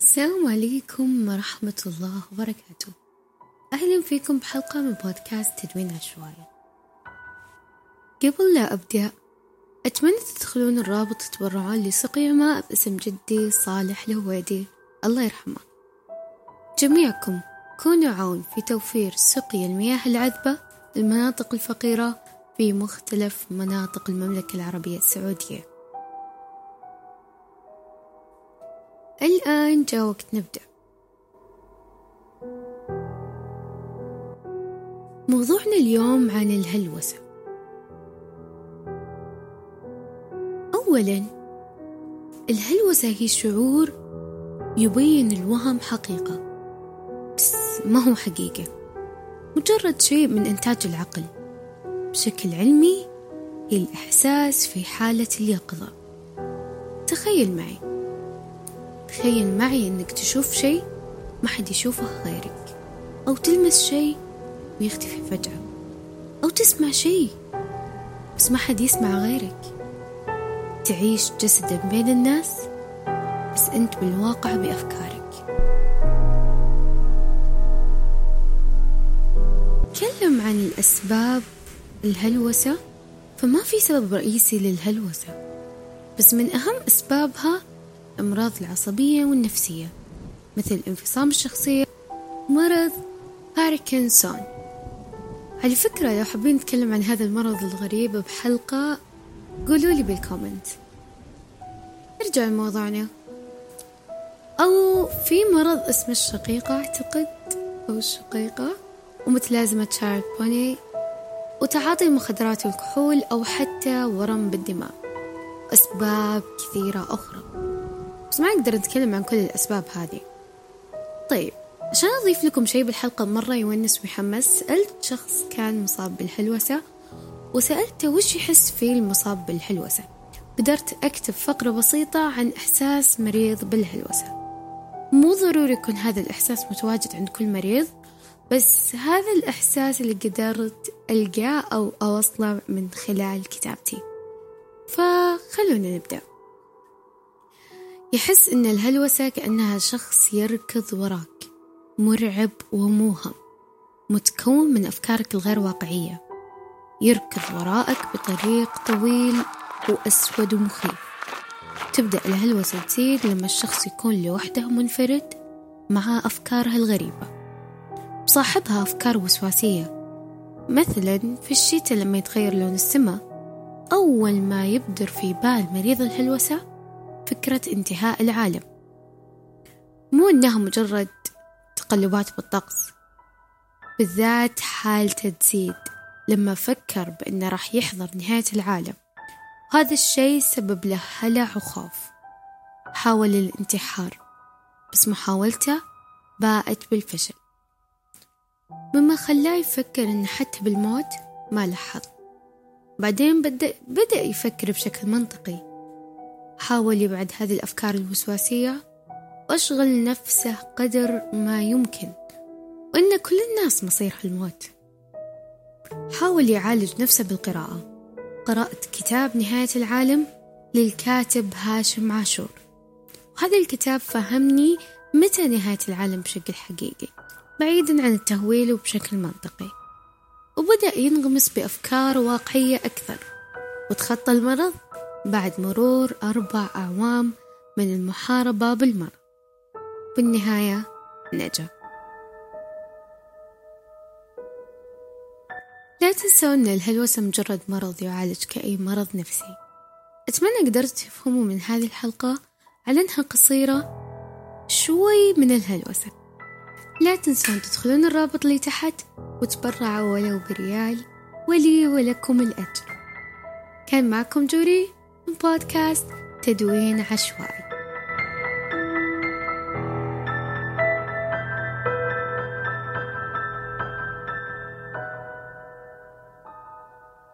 السلام عليكم ورحمة الله وبركاته. أهلا فيكم بحلقة من بودكاست تدوين عشوائي. قبل لا أبدأ أتمنى تدخلون الرابط تتبرعون لسقي ماء باسم جدي صالح الهويدي. الله يرحمه. جميعكم كونوا عون في توفير سقي المياه العذبة للمناطق الفقيرة في مختلف مناطق المملكة العربية السعودية. الآن جاء وقت نبدأ. موضوعنا اليوم عن الهلوسة. أولا الهلوسة هي شعور يبين الوهم حقيقة. بس ما هو حقيقة. مجرد شيء من إنتاج العقل. بشكل علمي هي الإحساس في حالة اليقظة. تخيل معي. تخيل معي إنك تشوف شيء ما حد يشوفه غيرك. أو تلمس شيء ويختفي فجأة. أو تسمع شيء بس ما حد يسمع غيرك. تعيش جسدا بين الناس بس أنت بالواقع بأفكارك. تكلم عن الأسباب الهلوسة. فما في سبب رئيسي للهلوسة. بس من أهم أسبابها الأمراض العصبية والنفسية مثل انفصام الشخصية مرض باركنسون. على فكرة لو حابين نتكلم عن هذا المرض الغريب بحلقة قولوا لي بال comment نرجع لموضوعنا. أو في مرض اسمه الشقيقة أعتقد أو الشقيقة ومتلازمة شارلت بوني وتعاطي المخدرات والكحول أو حتى ورم بالدماغ أسباب كثيرة أخرى. بس ما أقدر أتكلم عن كل الأسباب هذه. طيب عشان أضيف لكم شيء بالحلقة مرة يونس ويحمس؟ سألت شخص كان مصاب بالحلوسة وسألته وش يحس فيه المصاب بالحلوسة؟ قدرت أكتب فقرة بسيطة عن إحساس مريض بالهلوسة مو ضروري يكون هذا الإحساس متواجد عند كل مريض بس هذا الإحساس اللي قدرت ألقاه أو أوصله من خلال كتابتي. فخلونا نبدأ. يحس إن الهلوسة كأنها شخص يركض وراك مرعب وموهم متكون من أفكارك الغير واقعية. يركض وراءك بطريق طويل وأسود ومخيف. تبدأ الهلوسة تزيد لما الشخص يكون لوحده منفرد مع أفكاره الغريبة. صاحبها أفكار وسواسية مثلا في الشتاء لما يتغير لون السماء. أول ما يبدر في بال مريض الهلوسة فكرة انتهاء العالم. مو إنها مجرد تقلبات بالطقس بالذات حالته تزيد لما فكر بأنه راح يحضر نهاية العالم. هذا الشيء سبب له هلع وخوف. حاول الانتحار بس محاولته باءت بالفشل. مما خلاه يفكر إن حتى بالموت ما له حظ بعدين بدأ, بدأ يفكر بشكل منطقي. حاول يبعد هذه الأفكار الوسواسية وأشغل نفسه قدر ما يمكن. وإن كل الناس مصيرها الموت حاول يعالج نفسه بالقراءة. قرأت كتاب نهاية العالم للكاتب هاشم عاشور. وهذا الكتاب فهمني متى نهاية العالم بشكل حقيقي بعيدا عن التهويل وبشكل منطقي. وبدأ ينغمس بأفكار واقعية أكثر. وتخطى المرض بعد مرور أربع أعوام من المحاربة بالمرض. بالنهاية نجا. لا تنسوا أن الهلوسة مجرد مرض يعالج كأي مرض نفسي. أتمنى قدرت تفهموا من هذه الحلقة على أنها قصيرة شوي من الهلوسة. لا تنسون تدخلون الرابط اللي تحت وتبرعوا ولو بريال ولي ولكم الأجر. كان معكم جوري. بودكاست تدوين عشوائي.